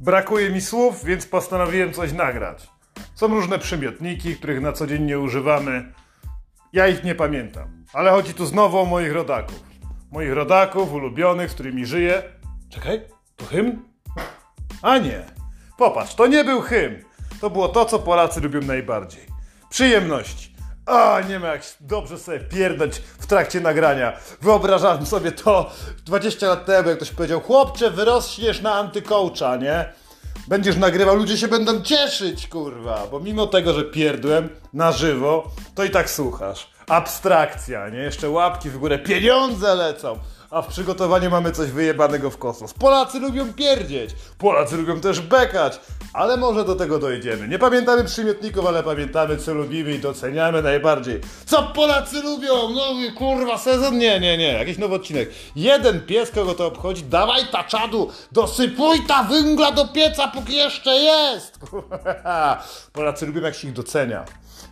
Brakuje mi słów, więc postanowiłem coś nagrać. Są różne przymiotniki, których na co dzień nie używamy. Ja ich nie pamiętam. Ale chodzi tu znowu o moich rodaków. Moich rodaków, ulubionych, z którymi żyję. Czekaj, to hymn? A nie. Popatrz, to nie był hymn. To było to, co Polacy lubią najbardziej. Przyjemności. A, nie ma jak dobrze sobie pierdać w trakcie nagrania. Wyobrażam sobie to 20 lat temu, jak ktoś powiedział, chłopcze, wyrośniesz na antykołcza, nie? Będziesz nagrywał, ludzie się będą cieszyć, kurwa, bo mimo tego, że pierdłem na żywo, to i tak słuchasz. Abstrakcja, nie? Jeszcze łapki w górę, pieniądze lecą a w przygotowaniu mamy coś wyjebanego w kosmos. Polacy lubią pierdzieć, Polacy lubią też bekać, ale może do tego dojdziemy. Nie pamiętamy przymiotników, ale pamiętamy, co lubimy i doceniamy najbardziej. Co Polacy lubią? No kurwa, sezon? Nie, nie, nie, jakiś nowy odcinek. Jeden pies, kogo to obchodzi, dawaj ta czadu, dosypuj ta węgla do pieca, póki jeszcze jest. Polacy lubią, jak się ich docenia.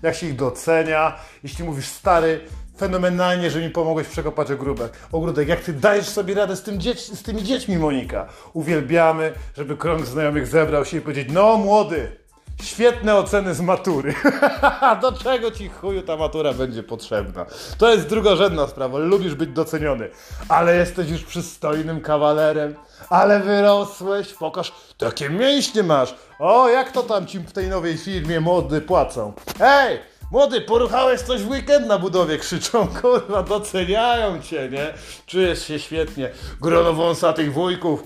Jak się ich docenia, jeśli mówisz stary, fenomenalnie, że mi pomogłeś przekopać ogródek. ogródek. Jak ty dajesz sobie radę z, tym dzieć, z tymi dziećmi, Monika? Uwielbiamy, żeby krąg znajomych zebrał się i powiedzieć, no młody, świetne oceny z matury. Do czego ci chuju ta matura będzie potrzebna? To jest drugorzędna sprawa. Lubisz być doceniony, ale jesteś już przystojnym kawalerem. Ale wyrosłeś, pokaż, takie mięśnie masz. O, jak to tam ci w tej nowej firmie mody płacą? Hej! Młody, poruchałeś coś w weekend na budowie, krzyczą, kurwa, doceniają cię, nie? Czujesz się świetnie. Grono wąsatych wujków,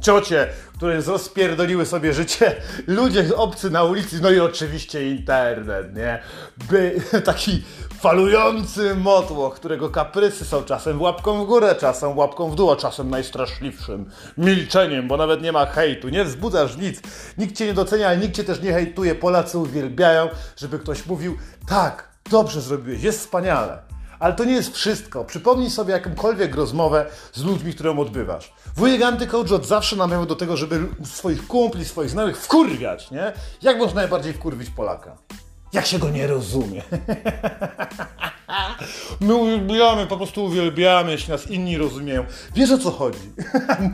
ciocie, które rozpierdoliły sobie życie, ludzie obcy na ulicy, no i oczywiście internet, nie? By, taki falujący motłoch, którego kaprysy są czasem łapką w górę, czasem łapką w dół, a czasem najstraszliwszym milczeniem, bo nawet nie ma hejtu, nie wzbudzasz nic, nikt cię nie docenia, ale nikt cię też nie hejtuje. Polacy uwielbiają, żeby ktoś mówił, tak, dobrze zrobiłeś, jest wspaniale. Ale to nie jest wszystko. Przypomnij sobie jakąkolwiek rozmowę z ludźmi, którą odbywasz. Wujek Antycoach od zawsze namawiał do tego, żeby swoich kumpli, swoich znajomych wkurwiać, nie? Jak można najbardziej wkurwić Polaka? Jak się go nie rozumie. My uwielbiamy, po prostu uwielbiamy, jeśli nas inni rozumieją. Wiesz o co chodzi.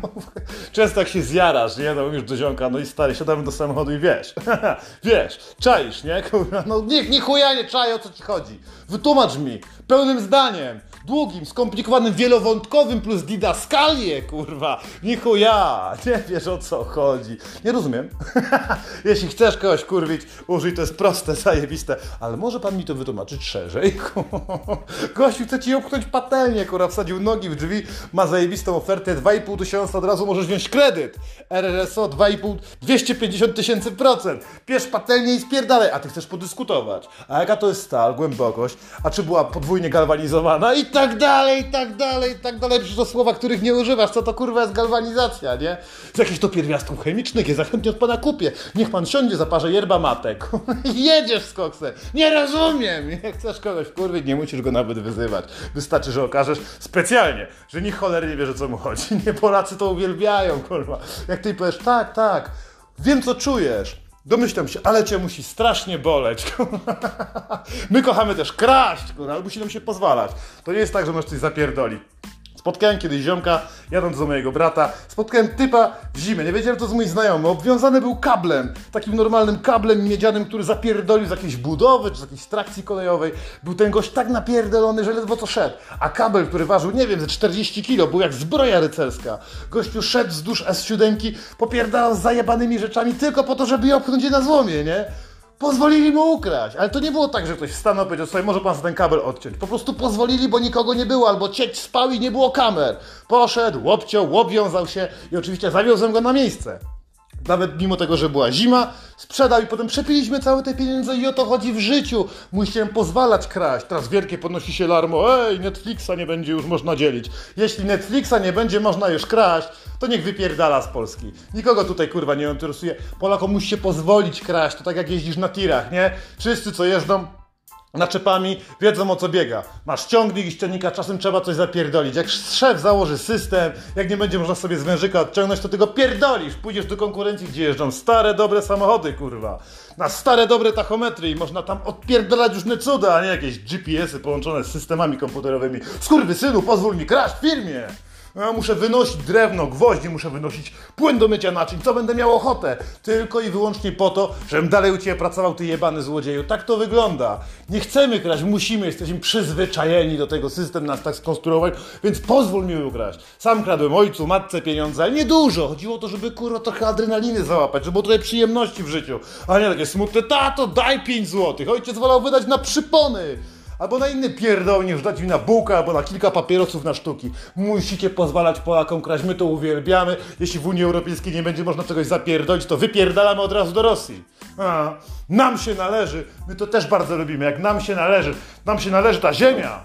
Często jak się zjarasz, nie? No już do ziomka, no i stary, siadamy do samochodu i wiesz. wiesz, czaisz, nie? No niech, nie chuja nie czaj, o co ci chodzi. Wytłumacz mi, pełnym zdaniem długim, skomplikowanym, wielowątkowym plus didaskalię, kurwa. Nichu ja, nie wiesz o co chodzi. Nie rozumiem. Jeśli chcesz kogoś kurwić, użyj, to jest proste, zajebiste. Ale może pan mi to wytłumaczyć szerzej? Gościu chce ci opchnąć patelnię, kurwa, wsadził nogi w drzwi, ma zajebistą ofertę, 2,5 tysiąca, od razu możesz wziąć kredyt. RRSO 2,5, 250 tysięcy procent. Bierz patelnię i spierdalaj, a ty chcesz podyskutować. A jaka to jest stal, głębokość, a czy była podwójnie galwanizowana i tak dalej, i tak dalej, i tak dalej. Przecież to słowa, których nie używasz. Co to kurwa jest galwanizacja, nie? Z jakichś to pierwiastków chemicznych, je zachętnie od pana kupię. Niech pan siądzie, zaparze yerba matek. Jedziesz z koksem. Nie rozumiem. Jak chcesz kogoś kurwić, nie musisz go nawet wyzywać. Wystarczy, że okażesz specjalnie, że nikt cholernie wie, o co mu chodzi. Nie, Polacy to uwielbiają, kurwa. Jak ty powiesz, tak, tak, wiem co czujesz. Domyślam się, ale cię musi strasznie boleć. My kochamy też kraść, ale musi nam się pozwalać. To nie jest tak, że możesz coś zapierdoli. Spotkałem kiedyś ziomka, jadąc do mojego brata, spotkałem typa w zimę, nie wiedziałem, to jest mój znajomy, obwiązany był kablem, takim normalnym kablem miedzianym, który zapierdolił z jakiejś budowy, czy z jakiejś trakcji kolejowej. Był ten gość tak napierdolony, że ledwo co szedł. A kabel, który ważył, nie wiem, ze 40 kilo, był jak zbroja rycerska. Gościu szedł wzdłuż S7, popierdalał z zajebanymi rzeczami tylko po to, żeby je opchnąć je na złomie, nie? Pozwolili mu ukraść, ale to nie było tak, że ktoś stanął i powiedział sobie, może pan ten kabel odciąć. Po prostu pozwolili, bo nikogo nie było, albo cieć spał i nie było kamer. Poszedł, łopciął, obwiązał się i oczywiście zawiozłem go na miejsce nawet mimo tego, że była zima, sprzedał i potem przepiliśmy całe te pieniądze i o to chodzi w życiu. Musiałem pozwalać kraść. Teraz wielkie podnosi się larmo, ej, Netflixa nie będzie już można dzielić. Jeśli Netflixa nie będzie można już kraść, to niech wypierdala z Polski. Nikogo tutaj kurwa nie interesuje. Polakom musi się pozwolić kraść, to tak jak jeździsz na tirach, nie? Wszyscy co jeżdżą naczepami, wiedzą o co biega. Masz ciągnik i ściągnika, czasem trzeba coś zapierdolić. Jak szef założy system, jak nie będzie można sobie z wężyka odciągnąć, to ty go pierdolisz. Pójdziesz do konkurencji, gdzie jeżdżą stare, dobre samochody, kurwa. Na stare, dobre tachometry i można tam odpierdolać różne cuda, a nie jakieś GPS-y połączone z systemami komputerowymi. Skurwy synu, pozwól mi kraść w firmie! Muszę wynosić drewno, gwoździe, muszę wynosić płyn do mycia naczyń, co będę miał ochotę. Tylko i wyłącznie po to, żebym dalej u Ciebie pracował, Ty jebany złodzieju. Tak to wygląda. Nie chcemy kraść, musimy, jesteśmy przyzwyczajeni do tego, system nas tak skonstruował, więc pozwól mi ukraść. Sam kradłem ojcu, matce pieniądze, ale nie dużo. Chodziło o to, żeby kurwa trochę adrenaliny załapać, żeby było trochę przyjemności w życiu. A nie takie smutne, tato, daj 5 złotych. Ojciec wolał wydać na przypony. Albo na inny pierdol niż dać mi na bułkę, albo na kilka papierosów na sztuki. Musicie pozwalać Polakom kraść, my to uwielbiamy. Jeśli w Unii Europejskiej nie będzie można czegoś zapierdolić, to wypierdalamy od razu do Rosji. A, nam się należy, my to też bardzo lubimy, jak nam się należy. Nam się należy ta ziemia.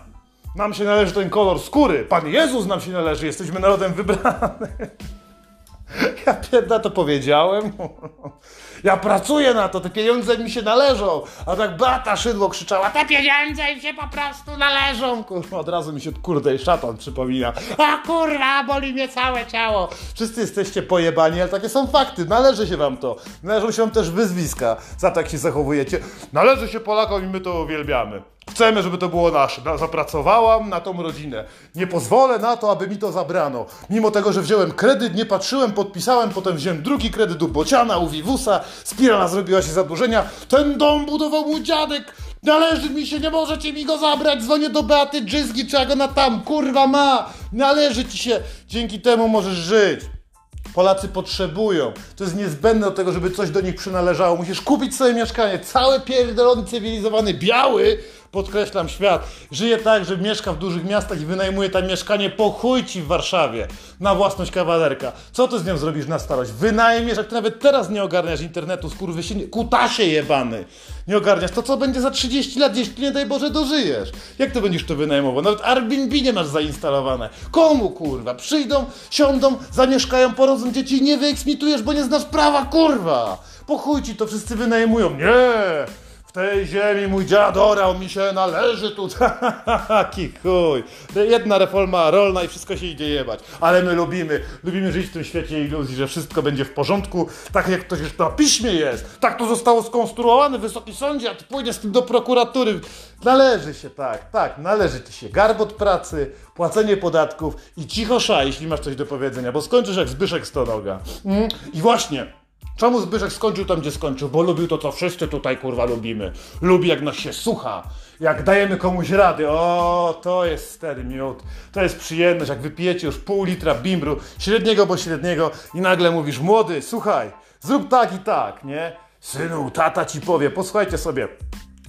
Nam się należy ten kolor skóry. Pan Jezus nam się należy, jesteśmy narodem wybranym. Ja pierda to powiedziałem. Ja pracuję na to, te pieniądze mi się należą. A tak Beata Szydło krzyczała, te pieniądze im się po prostu należą. Kurwa, od razu mi się kurde i szatan przypomina. A kurwa, boli mnie całe ciało. Wszyscy jesteście pojebani, ale takie są fakty. Należy się wam to. Należą się wam też wyzwiska za tak się zachowujecie. Należy się Polakom i my to uwielbiamy. Chcemy, żeby to było nasze. Zapracowałam na tą rodzinę. Nie pozwolę na to, aby mi to zabrano. Mimo tego, że wziąłem kredyt, nie patrzyłem, podpisałem, potem wziąłem drugi kredyt u Bociana, u Wiwusa, spirala zrobiła się zadłużenia. Ten dom budował mój dziadek. Należy mi się, nie możecie mi go zabrać. Dzwonię do Beaty Dżyzgi, czy jak ona tam, kurwa ma. Należy ci się. Dzięki temu możesz żyć. Polacy potrzebują. To jest niezbędne do tego, żeby coś do nich przynależało. Musisz kupić sobie mieszkanie. Cały pierdolony, cywilizowany, biały, podkreślam świat, żyje tak, że mieszka w dużych miastach i wynajmuje tam mieszkanie po chuj ci w Warszawie na własność kawalerka. Co ty z nią zrobisz na starość? Wynajmiesz, jak ty nawet teraz nie ogarniasz internetu, skurwysynie, kutasie jebany. Nie ogarniasz, to co będzie za 30 lat, jeśli nie daj Boże dożyjesz? Jak to będziesz to wynajmował? Nawet Airbnb nie masz zainstalowane. Komu kurwa? Przyjdą, siądą, zamieszkają, porodzą dzieci i nie wyeksmitujesz, bo nie znasz prawa, kurwa! Po chuj ci to wszyscy wynajmują. Nie! W tej ziemi mój dziad orał, mi się należy tu. Taki chuj. Jedna reforma rolna i wszystko się idzie jebać. Ale my lubimy, lubimy żyć w tym świecie iluzji, że wszystko będzie w porządku, tak jak to już na piśmie jest. Tak to zostało skonstruowane, Wysoki Sądzie, a ty pójdziesz z tym do prokuratury. Należy się, tak, tak, należy ci się garbot pracy, płacenie podatków i cicho szaj, jeśli masz coś do powiedzenia, bo skończysz jak Zbyszek Stonoga. Mm? I właśnie, Czemu Zbyszek skończył tam, gdzie skończył? Bo lubił to, co wszyscy tutaj, kurwa, lubimy. Lubi, jak nas się słucha. Jak dajemy komuś rady. O, to jest stary miód. To jest przyjemność, jak wypijecie już pół litra bimbru, średniego bo średniego i nagle mówisz, młody, słuchaj, zrób tak i tak, nie? Synu, tata ci powie, posłuchajcie sobie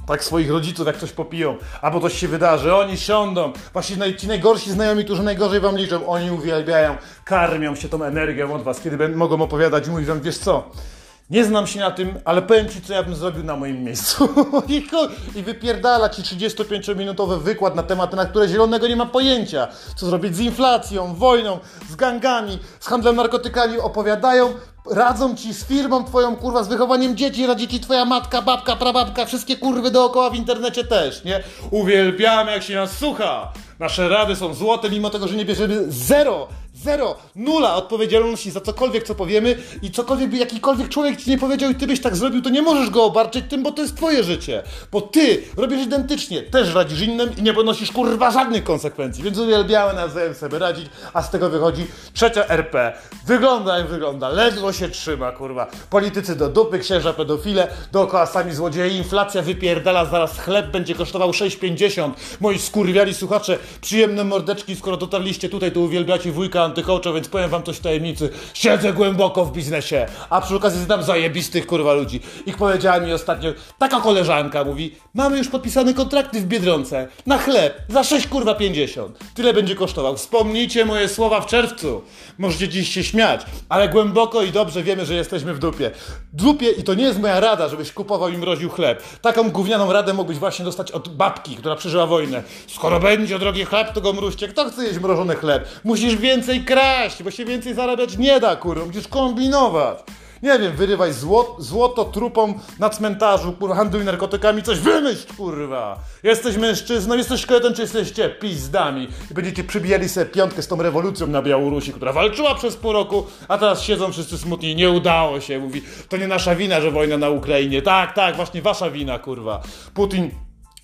tak swoich rodziców, jak coś popiją, albo coś się wydarzy, oni siądą. Właśnie ci najgorsi znajomi, którzy najgorzej wam liczą, oni uwielbiają, karmią się tą energią od was, kiedy mogą opowiadać mówić wam, wiesz co, nie znam się na tym, ale powiem ci, co ja bym zrobił na moim miejscu. I wypierdala ci 35-minutowy wykład na tematy, na które zielonego nie ma pojęcia. Co zrobić z inflacją, wojną, z gangami, z handlem narkotykami. Opowiadają, radzą ci z firmą twoją, kurwa, z wychowaniem dzieci, radzi ci twoja matka, babka, prababka, wszystkie kurwy dookoła w internecie też, nie? Uwielbiamy, jak się nas słucha. Nasze rady są złote, mimo tego, że nie bierzemy zero Zero, nula odpowiedzialności za cokolwiek, co powiemy i cokolwiek jakikolwiek człowiek ci nie powiedział i ty byś tak zrobił, to nie możesz go obarczyć tym, bo to jest twoje życie. Bo ty robisz identycznie, też radzisz innym i nie ponosisz kurwa żadnych konsekwencji, więc uwielbiamy nawzajem sobie radzić, a z tego wychodzi trzecia RP. Wygląda jak wygląda, ledwo się trzyma, kurwa. Politycy do dupy, księża pedofile, dookoła sami złodzieje, inflacja wypierdala, zaraz chleb będzie kosztował 6,50. Moi skurwiali słuchacze, przyjemne mordeczki, skoro dotarliście tutaj, to uwielbiacie wujka antykołczo, więc powiem wam coś w tajemnicy. Siedzę głęboko w biznesie, a przy okazji znam zajebistych kurwa ludzi. Ich powiedziała mi ostatnio, taka koleżanka mówi, mamy już podpisane kontrakty w Biedronce, na chleb, za 6 kurwa 50. Tyle będzie kosztował. Wspomnijcie moje słowa w czerwcu. Możecie dziś się śmiać, ale głęboko i dobrze wiemy, że jesteśmy w dupie. Dupie i to nie jest moja rada, żebyś kupował i mroził chleb. Taką gównianą radę mógłbyś właśnie dostać od babki, która przeżyła wojnę. Skoro będzie drogi chleb, to go mruźcie. Kto chce jeść mrożony chleb? Musisz więcej więcej kraść, bo się więcej zarabiać nie da, kurwa, musisz kombinować. Nie wiem, wyrywaj zło, złoto trupom na cmentarzu, kurwa, handluj narkotykami, coś wymyśl, kurwa. Jesteś mężczyzną, jesteś szkieletem, czy jesteście pizdami. I będziecie przybijali sobie piątkę z tą rewolucją na Białorusi, która walczyła przez pół roku, a teraz siedzą wszyscy smutni, nie udało się, mówi, to nie nasza wina, że wojna na Ukrainie. Tak, tak, właśnie wasza wina, kurwa. Putin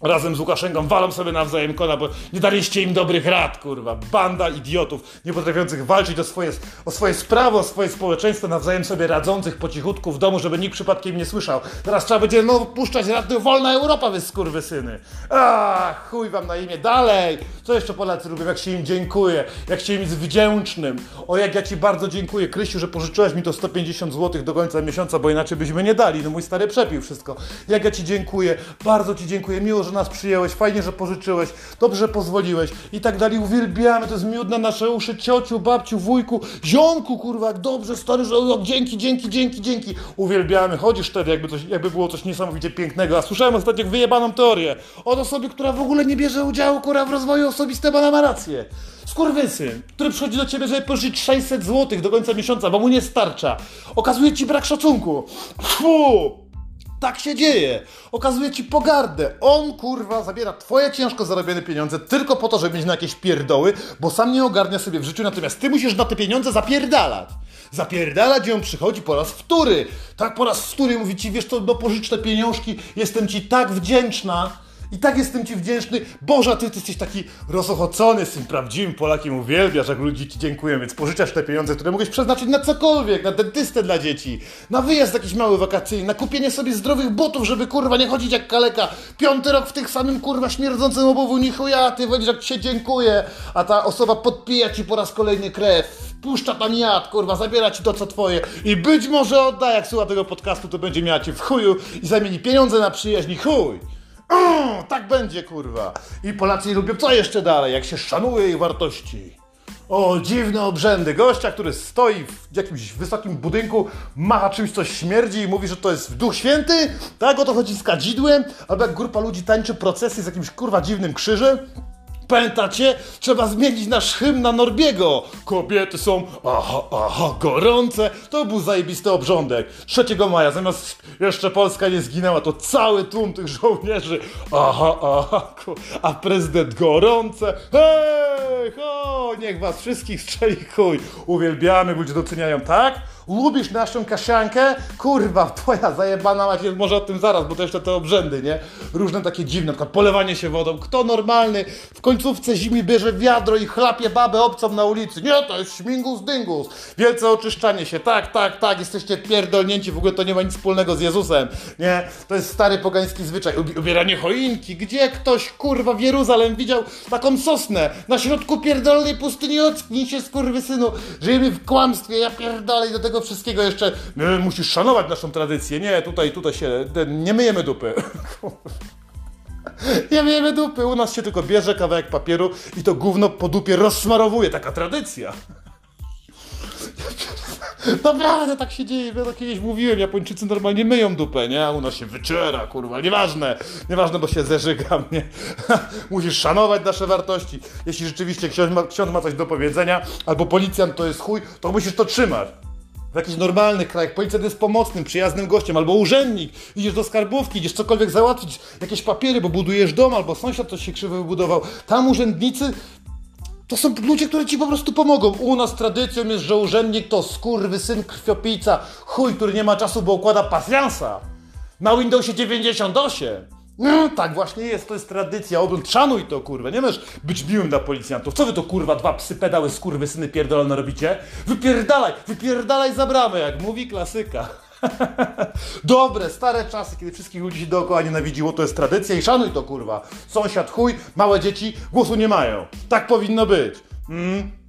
razem z Łukaszenką walą sobie nawzajem kona, bo nie daliście im dobrych rad, kurwa. Banda idiotów, nie potrafiących walczyć o swoje, o swoje sprawy, o swoje społeczeństwo, nawzajem sobie radzących po cichutku w domu, żeby nikt przypadkiem nie słyszał. Teraz trzeba będzie no puszczać radio Wolna Europa, wy skurwysyny. A chuj wam na imię. Dalej! Co jeszcze Polacy lubią? Jak się im dziękuję, jak się im jest wdzięcznym. O, jak ja ci bardzo dziękuję, Kryściu, że pożyczyłeś mi to 150 zł do końca miesiąca, bo inaczej byśmy nie dali. No mój stary przepił wszystko. Jak ja ci dziękuję, bardzo ci dziękuję, miło, że nas przyjęłeś, fajnie, że pożyczyłeś, dobrze, pozwoliłeś i tak dalej. Uwielbiamy, to jest miód na nasze uszy, ciociu, babciu, wujku, ziomku, kurwa, jak dobrze, stary, że o, dzięki, dzięki, dzięki, dzięki. Uwielbiamy, chodzisz wtedy, jakby, coś, jakby było coś niesamowicie pięknego. A słyszałem ostatnio wyjebaną teorię od osoby, która w ogóle nie bierze udziału, kurwa, w rozwoju osobistego, ona ma rację. Skurwysyn, który przychodzi do ciebie, żeby pożyczyć 600 zł do końca miesiąca, bo mu nie starcza. Okazuje ci brak szacunku. Fu! Tak się dzieje. Okazuje ci pogardę. On kurwa zabiera twoje ciężko zarobione pieniądze tylko po to, żeby mieć na jakieś pierdoły, bo sam nie ogarnia sobie w życiu, natomiast ty musisz na te pieniądze zapierdalać. Zapierdalać on przychodzi po raz wtóry. Tak po raz wtóry mówi ci, wiesz co, no pożycz te pieniążki, jestem ci tak wdzięczna. I tak jestem Ci wdzięczny. Boże, Ty, ty jesteś taki rozochocony tym prawdziwym Polakiem, uwielbiasz, jak ludzie Ci dziękują, więc pożyczasz te pieniądze, które mogłeś przeznaczyć na cokolwiek, na dentystę dla dzieci, na wyjazd jakiś mały wakacyjny, na kupienie sobie zdrowych butów, żeby kurwa nie chodzić jak kaleka. Piąty rok w tych samym kurwa śmierdzącym obowu, ni chuja, Ty wiesz jak Ci dziękuję, a ta osoba podpija Ci po raz kolejny krew puszcza tam jad, kurwa, zabiera ci to, co twoje i być może odda, jak słucha tego podcastu, to będzie miała cię w chuju i zamieni pieniądze na przyjaźń chuj. Tak będzie, kurwa. I Polacy lubią co jeszcze dalej, jak się szanuje jej wartości. O, dziwne obrzędy. Gościa, który stoi w jakimś wysokim budynku, macha czymś, co śmierdzi i mówi, że to jest Duch Święty. Tak, o to chodzi z kadzidłem. Albo jak grupa ludzi tańczy procesy z jakimś kurwa dziwnym krzyżem. Pamiętacie? Trzeba zmienić nasz hymn na Norbiego. Kobiety są aha, aha, gorące. To był zajebisty obrządek. 3 maja, zamiast jeszcze Polska nie zginęła, to cały tłum tych żołnierzy. Aha, aha, a prezydent gorące. Hej, ho, niech was wszystkich strzeli chuj. Uwielbiamy, ludzie doceniają, tak? Lubisz naszą kasiankę? Kurwa, twoja zajebana macie, może o tym zaraz, bo to jeszcze te obrzędy, nie? Różne takie dziwne, na polewanie się wodą. Kto normalny w końcówce zimy bierze wiadro i chlapie babę obcą na ulicy? Nie, to jest śmigus dyngus. Wielce oczyszczanie się. Tak, tak, tak, jesteście pierdolnięci, w ogóle to nie ma nic wspólnego z Jezusem. Nie, to jest stary pogański zwyczaj. Ubi ubieranie choinki. Gdzie ktoś, kurwa, w Jeruzalem widział taką sosnę na środku pierdolnej pustyni? Ocknij się, skurwysynu. Żyjemy w kłamstwie, ja pierdolę do tego tego wszystkiego jeszcze nie, musisz szanować naszą tradycję. Nie, tutaj, tutaj się, nie myjemy dupy. Nie myjemy dupy, u nas się tylko bierze kawałek papieru i to gówno po dupie rozsmarowuje. Taka tradycja. Naprawdę tak się dzieje, ja to kiedyś mówiłem, Japończycy normalnie myją dupę, nie? A u nas się wyczera, kurwa, nieważne, nieważne, bo się zeżygam, nie? Musisz szanować nasze wartości. Jeśli rzeczywiście ksiądz ma, ksiądz ma coś do powiedzenia, albo policjant to jest chuj, to musisz to trzymać w jakichś normalnych krajach policjant jest pomocnym, przyjaznym gościem, albo urzędnik, idziesz do skarbówki, idziesz cokolwiek załatwić, jakieś papiery, bo budujesz dom, albo sąsiad coś się krzywo wybudował. Tam urzędnicy to są ludzie, którzy ci po prostu pomogą. U nas tradycją jest, że urzędnik to skurwy syn krwiopijca, chuj, który nie ma czasu, bo układa pasjansa. Na Windowsie 98. No, tak właśnie jest, to jest tradycja, ogląd, szanuj to, kurwa, nie możesz być miłym dla policjantów. Co wy to, kurwa, dwa psy pedały, skurwy, syny pierdolone robicie? Wypierdalaj, wypierdalaj za bramę, jak mówi klasyka. Dobre, stare czasy, kiedy wszystkich ludzi się dookoła nienawidziło, to jest tradycja i szanuj to, kurwa. Sąsiad chuj, małe dzieci głosu nie mają. Tak powinno być. Mm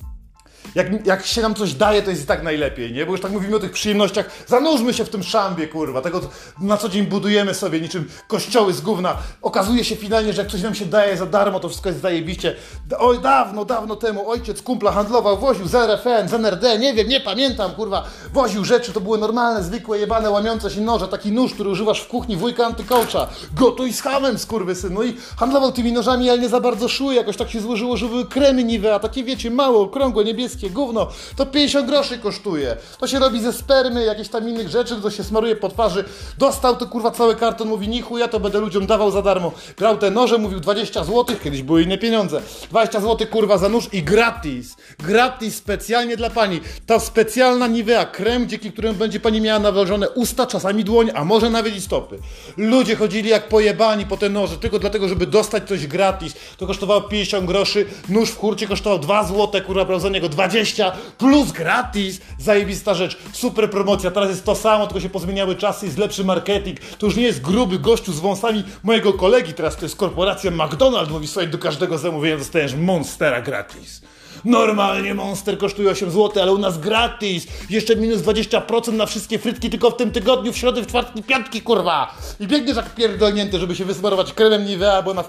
jak, jak się nam coś daje, to jest i tak najlepiej, nie? Bo już tak mówimy o tych przyjemnościach, zanurzmy się w tym szambie, kurwa, tego na co dzień budujemy sobie niczym kościoły z gówna. Okazuje się finalnie, że jak coś nam się daje za darmo, to wszystko jest zajebiście. Oj, dawno, dawno temu ojciec kumpla handlował, woził z RFN, z NRD, nie wiem, nie pamiętam, kurwa, woził rzeczy, to były normalne, zwykłe, jebane, łamiące się noże, taki nóż, który używasz w kuchni wujka antykołcza. Gotuj z hamem, skurwysyn. No i handlował tymi nożami, ale nie za bardzo szły, jakoś tak się złożyło, że były kremy niwe, a takie wiecie, małe, okrągłe, niebieskie, niemieckie, gówno, to 50 groszy kosztuje. To się robi ze spermy, jakieś tam innych rzeczy, to się smaruje po twarzy. Dostał to kurwa cały karton, mówi nichu, ja to będę ludziom dawał za darmo. Brał te noże, mówił 20 zł, kiedyś były inne pieniądze. 20 zł kurwa za nóż i gratis. Gratis specjalnie dla pani. Ta specjalna Nivea krem, dzięki któremu będzie pani miała nawilżone usta, czasami dłoń, a może nawet i stopy. Ludzie chodzili jak pojebani po te noże, tylko dlatego, żeby dostać coś gratis. To kosztowało 50 groszy, nóż w hurcie kosztował 2 zł, kurwa, brał za niego 20, plus gratis. Zajebista rzecz, super promocja. Teraz jest to samo, tylko się pozmieniały czasy, jest lepszy marketing. To już nie jest gruby gościu z wąsami mojego kolegi, teraz to jest korporacja McDonald's. Mówi, słuchaj, do każdego zamówienia dostajesz Monstera gratis. Normalnie Monster kosztuje 8 zł, ale u nas gratis. Jeszcze minus 20% na wszystkie frytki tylko w tym tygodniu, w środę, w czwartki, piątki, kurwa. I biegniesz jak pierdolnięty, żeby się wysmarować kremem Nivea, bo na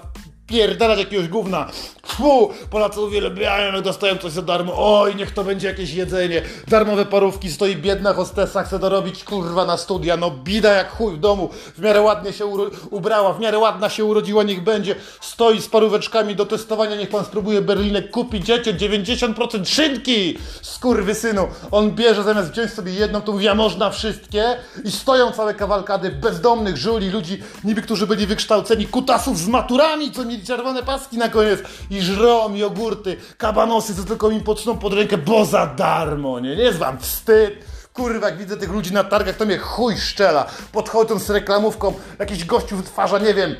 pierdalać jakiegoś gówna. Fu, Polacy uwielbiają, jak dostają coś za darmo. Oj, niech to będzie jakieś jedzenie. Darmowe parówki, stoi biedna hostesa, chce dorobić kurwa na studia. No bida jak chuj w domu. W miarę ładnie się ubrała, w miarę ładna się urodziła, niech będzie. Stoi z paróweczkami do testowania, niech pan spróbuje Berlinek kupić. Dziecię, 90% szynki! synu. On bierze zamiast wziąć sobie jedną, to mówi, a można wszystkie. I stoją całe kawalkady bezdomnych żuli, ludzi niby, którzy byli wykształceni, kutasów z maturami, co mi mieli czerwone paski na koniec i żrą jogurty, kabanosy, co tylko mi poczną pod rękę, bo za darmo, nie? Nie jest wam wstyd? Kurwa, jak widzę tych ludzi na targach, to mnie chuj szczela. Podchodzą z reklamówką, jakiś gościu wytwarza, nie wiem,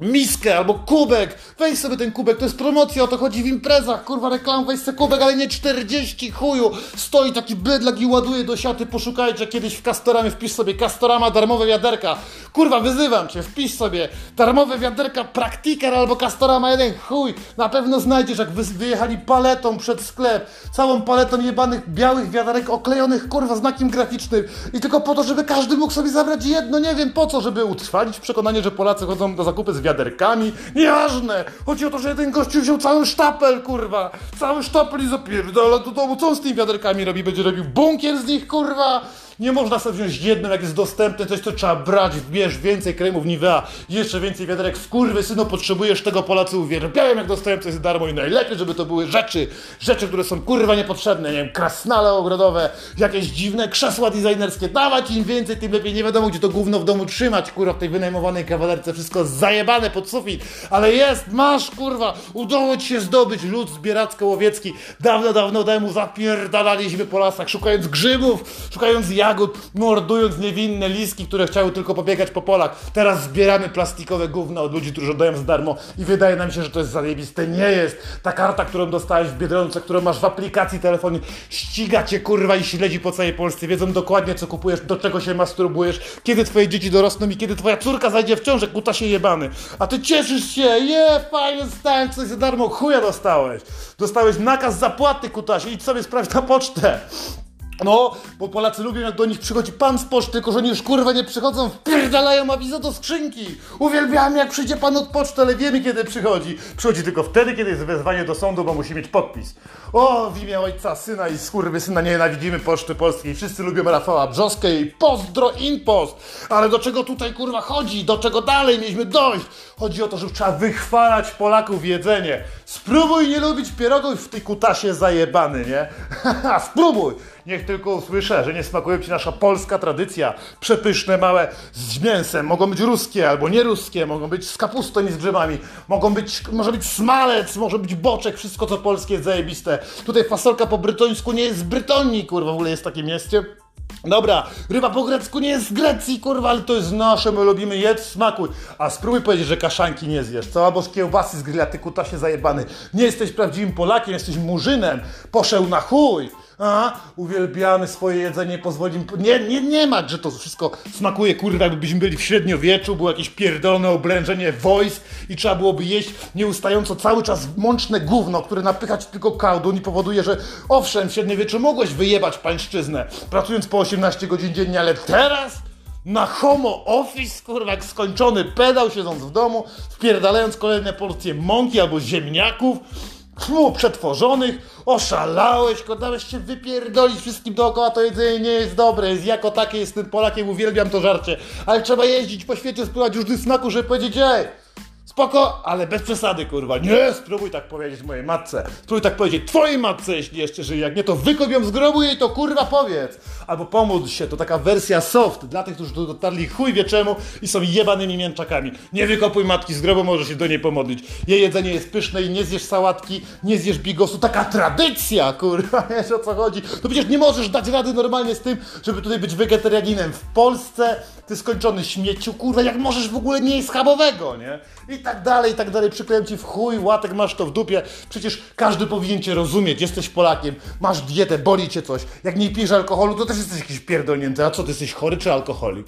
miskę albo kubek. Weź sobie ten kubek, to jest promocja, o to chodzi w imprezach. Kurwa, reklam, weź sobie kubek, ale nie 40 chuju. Stoi taki bydlak i ładuje do siaty. Poszukajcie kiedyś w Castoramie, wpisz sobie Castorama darmowe wiaderka. Kurwa, wyzywam cię, wpisz sobie darmowe wiaderka Praktiker albo Castorama 1. Chuj, na pewno znajdziesz, jak wy, wyjechali paletą przed sklep. Całą paletą jebanych białych wiaderek oklejonych, kurwa, znakiem graficznym. I tylko po to, żeby każdy mógł sobie zabrać jedno, nie wiem po co, żeby utrwalić przekonanie, że Polacy chodzą do zakupy z wiaderkami. Nieważne! Chodzi o to, że jeden gościu wziął cały sztapel, kurwa! Cały sztapel i zapierdala do domu. Co on z tymi wiaderkami robi? Będzie robił bunkier z nich, kurwa! Nie można sobie wziąć jednym, jak jest dostępne, coś to trzeba brać, bierz więcej kremów Nivea, jeszcze więcej wiaderek, wkurwy synu, potrzebujesz tego, Polacy uwielbiają, jak coś za darmo i najlepiej, żeby to były rzeczy, rzeczy, które są kurwa niepotrzebne, nie wiem, krasnale ogrodowe, jakieś dziwne krzesła designerskie, dawać im więcej, tym lepiej, nie wiadomo, gdzie to gówno w domu trzymać, kurwa, w tej wynajmowanej kawalerce, wszystko zajebane pod sufit, ale jest, masz, kurwa, udało ci się zdobyć lud zbieracko-łowiecki, dawno, dawno temu zapierdalaliśmy po lasach, szukając grzybów, szukając jaj jagód, mordując niewinne liski, które chciały tylko pobiegać po polach. Teraz zbieramy plastikowe gówno od ludzi, którzy oddają za darmo i wydaje nam się, że to jest zajebiste. Nie jest. Ta karta, którą dostałeś w Biedronce, którą masz w aplikacji telefonie, ściga cię kurwa i śledzi po całej Polsce. Wiedzą dokładnie, co kupujesz, do czego się masturbujesz, kiedy twoje dzieci dorosną i kiedy twoja córka zajdzie w ciążę, kuta się jebany. A ty cieszysz się, je, fajnie, dostałem coś za darmo, chuja dostałeś. Dostałeś nakaz zapłaty, kutasie, idź sobie sprawdź na pocztę. No, bo Polacy lubią jak do nich przychodzi pan z poczty, tylko że oni już kurwa nie przychodzą, wpierdalają awizę do skrzynki. Uwielbiamy jak przyjdzie pan od poczty, ale wiemy kiedy przychodzi. Przychodzi tylko wtedy, kiedy jest wezwanie do sądu, bo musi mieć podpis. O, w imię ojca, syna i skurwy syna nienawidzimy Poczty Polskiej. Wszyscy lubią Rafała Brzoskę i pozdro impost. Ale do czego tutaj kurwa chodzi? Do czego dalej mieliśmy dojść? Chodzi o to, że trzeba wychwalać Polaków jedzenie. Spróbuj nie lubić pierogów w tej kutasie zajebany, nie? Spróbuj! Niech tylko usłyszę, że nie smakuje Ci nasza polska tradycja. Przepyszne, małe, z mięsem. Mogą być ruskie albo nieruskie, mogą być z kapustą i z grzybami. Mogą być, może być smalec, może być boczek, wszystko co polskie jest zajebiste. Tutaj fasolka po brytońsku nie jest z Brytonii, kurwa, w ogóle jest takie mieście. Dobra, ryba po grecku nie jest z Grecji, kurwa, ale to jest nasze, my lubimy, jedz, smakuj. A spróbuj powiedzieć, że kaszanki nie zjesz. Cała boż kiełbasy z grilla, ty kutasie zajebany. Nie jesteś prawdziwym Polakiem, jesteś murzynem. Poszedł na chuj a, uwielbiamy swoje jedzenie, pozwolimy... Nie, nie, nie ma, że to wszystko smakuje, kurwa, jakbyśmy byli w średniowieczu, było jakieś pierdolone oblężenie wojsk i trzeba byłoby jeść nieustająco cały czas mączne gówno, które napychać tylko kałdun i powoduje, że owszem, w średniowieczu mogłeś wyjebać pańszczyznę, pracując po 18 godzin dziennie, ale teraz na homo office, kurwa, jak skończony pedał, siedząc w domu, wpierdalając kolejne porcje mąki albo ziemniaków, Tfu, przetworzonych, oszalałeś, dałeś się wypierdolić wszystkim dookoła, to jedzenie nie jest dobre, jest jako takie, jestem Polakiem, uwielbiam to żarcie, ale trzeba jeździć po świecie, spróbować różnych smaków, żeby powiedzieć, ej, spoko, ale bez przesady, kurwa. Nie, spróbuj tak powiedzieć mojej matce. Spróbuj tak powiedzieć twojej matce, jeśli jeszcze żyje. Jak nie, to wykopią ją z grobu i to kurwa powiedz. Albo pomódl się, to taka wersja soft dla tych, którzy dotarli chuj wie czemu i są jebanymi mięczakami. Nie wykopuj matki z grobu, możesz się do niej pomodlić. Jej jedzenie jest pyszne i nie zjesz sałatki, nie zjesz bigosu. Taka tradycja, kurwa, wiesz o co chodzi. No przecież nie możesz dać rady normalnie z tym, żeby tutaj być wegetarianinem. W Polsce ty skończony śmieciu, kurwa, jak możesz w ogóle nie jeść schabowego, nie? I tak dalej, i tak dalej. Przyklejam ci w chuj, łatek masz to w dupie. Przecież każdy powinien cię rozumieć. Jesteś Polakiem, masz dietę, boli cię coś. Jak nie pijesz alkoholu, to też jesteś jakiś pierdolnięty. A co, ty jesteś chory czy alkoholik?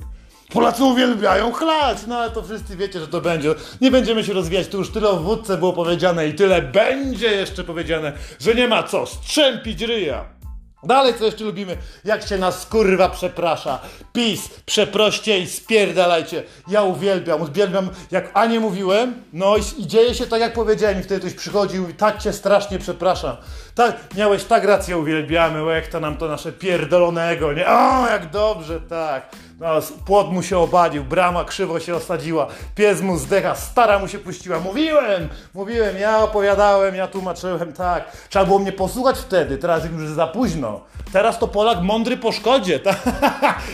Polacy uwielbiają chlać, no ale to wszyscy wiecie, że to będzie. Nie będziemy się rozwijać, tu już tyle o wódce było powiedziane i tyle będzie jeszcze powiedziane, że nie ma co strzępić ryja. Dalej, co jeszcze lubimy? Jak się nas kurwa przeprasza. PiS, przeproście i spierdalajcie. Ja uwielbiam, uwielbiam, jak Anie mówiłem, no i, i dzieje się tak, jak powiedziałem i wtedy ktoś przychodził i tak cię strasznie przepraszam. Tak, miałeś tak rację, uwielbiamy, łek to nam to nasze pierdolonego, nie? O, jak dobrze, tak. No, płot mu się obalił, brama krzywo się osadziła, pies mu zdecha, stara mu się puściła. Mówiłem, mówiłem, ja opowiadałem, ja tłumaczyłem, tak. Trzeba było mnie posłuchać wtedy, teraz już za późno. Teraz to Polak mądry po szkodzie, tak?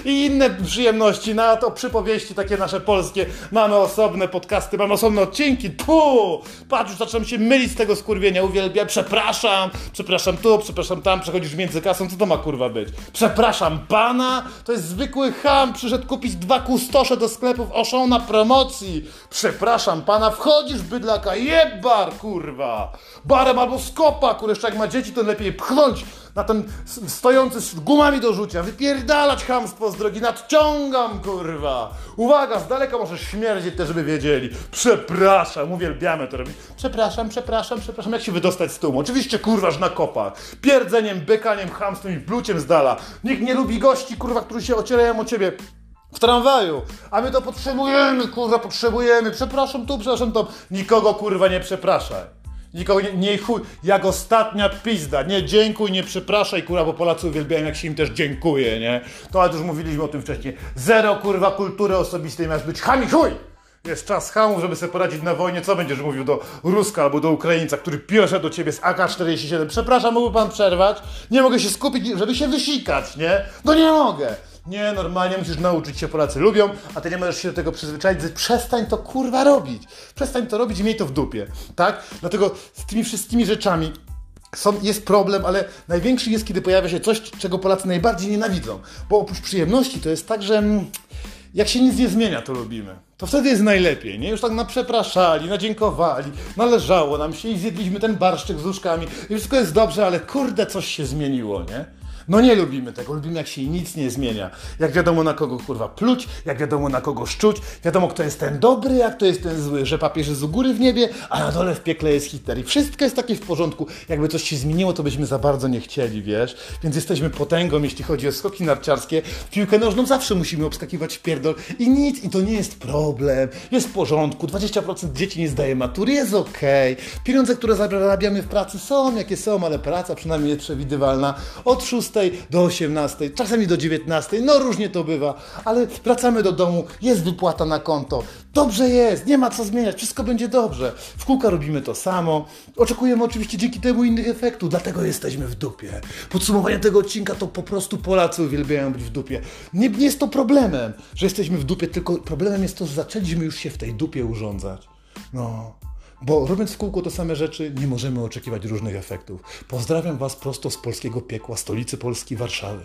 I inne przyjemności, na to przypowieści takie nasze polskie. Mamy osobne podcasty, mamy osobne odcinki. Puh! Patrz, już zacząłem się mylić z tego skurwienia, uwielbiam, przepraszam, przepraszam tu, przepraszam tam, przechodzisz między kasą, co to ma kurwa być? Przepraszam pana, to jest zwykły ham, przyszedł kupić dwa kustosze do sklepów Oszą na promocji. Przepraszam pana, wchodzisz bydlaka, jebar kurwa. Barem albo skopa, jeszcze jak ma dzieci, to lepiej pchnąć na ten stojący z gumami do rzucia, wypierdalać chamstwo z drogi, nadciągam, kurwa. Uwaga, z daleka możesz śmierdzieć też, żeby wiedzieli. Przepraszam, uwielbiamy to robić. Przepraszam, przepraszam, przepraszam, jak się wydostać z tłumu? Oczywiście, kurważ na kopach. Pierdzeniem, bykaniem, chamstwem i bluciem z dala. Nikt nie lubi gości, kurwa, którzy się ocierają o ciebie w tramwaju, a my to potrzebujemy, kurwa, potrzebujemy, przepraszam tu, przepraszam to. Nikogo, kurwa, nie przepraszaj. Nikogo nie, nie chuj, jak ostatnia pizda. Nie dziękuj, nie przepraszaj, kurwa, bo Polacy uwielbiają, jak się im też dziękuję, nie? To ale już mówiliśmy o tym wcześniej. Zero, kurwa, kultury osobistej masz być chami chuj! Jest czas hamów, żeby sobie poradzić na wojnie. Co będziesz mówił do Ruska albo do Ukraińca, który pisze do ciebie z AK-47? Przepraszam, mógłby pan przerwać? Nie mogę się skupić, żeby się wysikać, nie? No nie mogę! Nie, normalnie musisz nauczyć się, Polacy lubią, a ty nie możesz się do tego przyzwyczaić, przestań to kurwa robić. Przestań to robić i miej to w dupie, tak? Dlatego z tymi wszystkimi rzeczami są, jest problem, ale największy jest, kiedy pojawia się coś, czego Polacy najbardziej nienawidzą. Bo oprócz przyjemności to jest tak, że mm, jak się nic nie zmienia, to lubimy. To wtedy jest najlepiej, nie? Już tak naprzepraszali, nadziękowali, należało nam się i zjedliśmy ten barszczyk z łóżkami i wszystko jest dobrze, ale kurde, coś się zmieniło, nie? No nie lubimy tego, lubimy jak się nic nie zmienia. Jak wiadomo na kogo kurwa pluć, jak wiadomo na kogo szczuć, wiadomo kto jest ten dobry, jak kto jest ten zły, że papież jest u góry w niebie, a na dole w piekle jest Hitler. I wszystko jest takie w porządku. Jakby coś się zmieniło, to byśmy za bardzo nie chcieli, wiesz? Więc jesteśmy potęgą, jeśli chodzi o skoki narciarskie. W piłkę nożną zawsze musimy obskakiwać w pierdol i nic, i to nie jest problem. Jest w porządku, 20% dzieci nie zdaje matury, jest okej. Okay. Pieniądze, które zarabiamy w pracy są jakie są, ale praca przynajmniej jest przewidywalna. Od 6 do 18, czasami do 19, no różnie to bywa, ale wracamy do domu, jest wypłata na konto, dobrze jest, nie ma co zmieniać, wszystko będzie dobrze. W kółka robimy to samo, oczekujemy oczywiście dzięki temu innych efektów, dlatego jesteśmy w dupie. Podsumowanie tego odcinka to po prostu Polacy uwielbiają być w dupie. Nie, nie jest to problemem, że jesteśmy w dupie, tylko problemem jest to, że zaczęliśmy już się w tej dupie urządzać. No, bo robiąc w kółko te same rzeczy, nie możemy oczekiwać różnych efektów. Pozdrawiam Was prosto z polskiego piekła, stolicy Polski, Warszawy.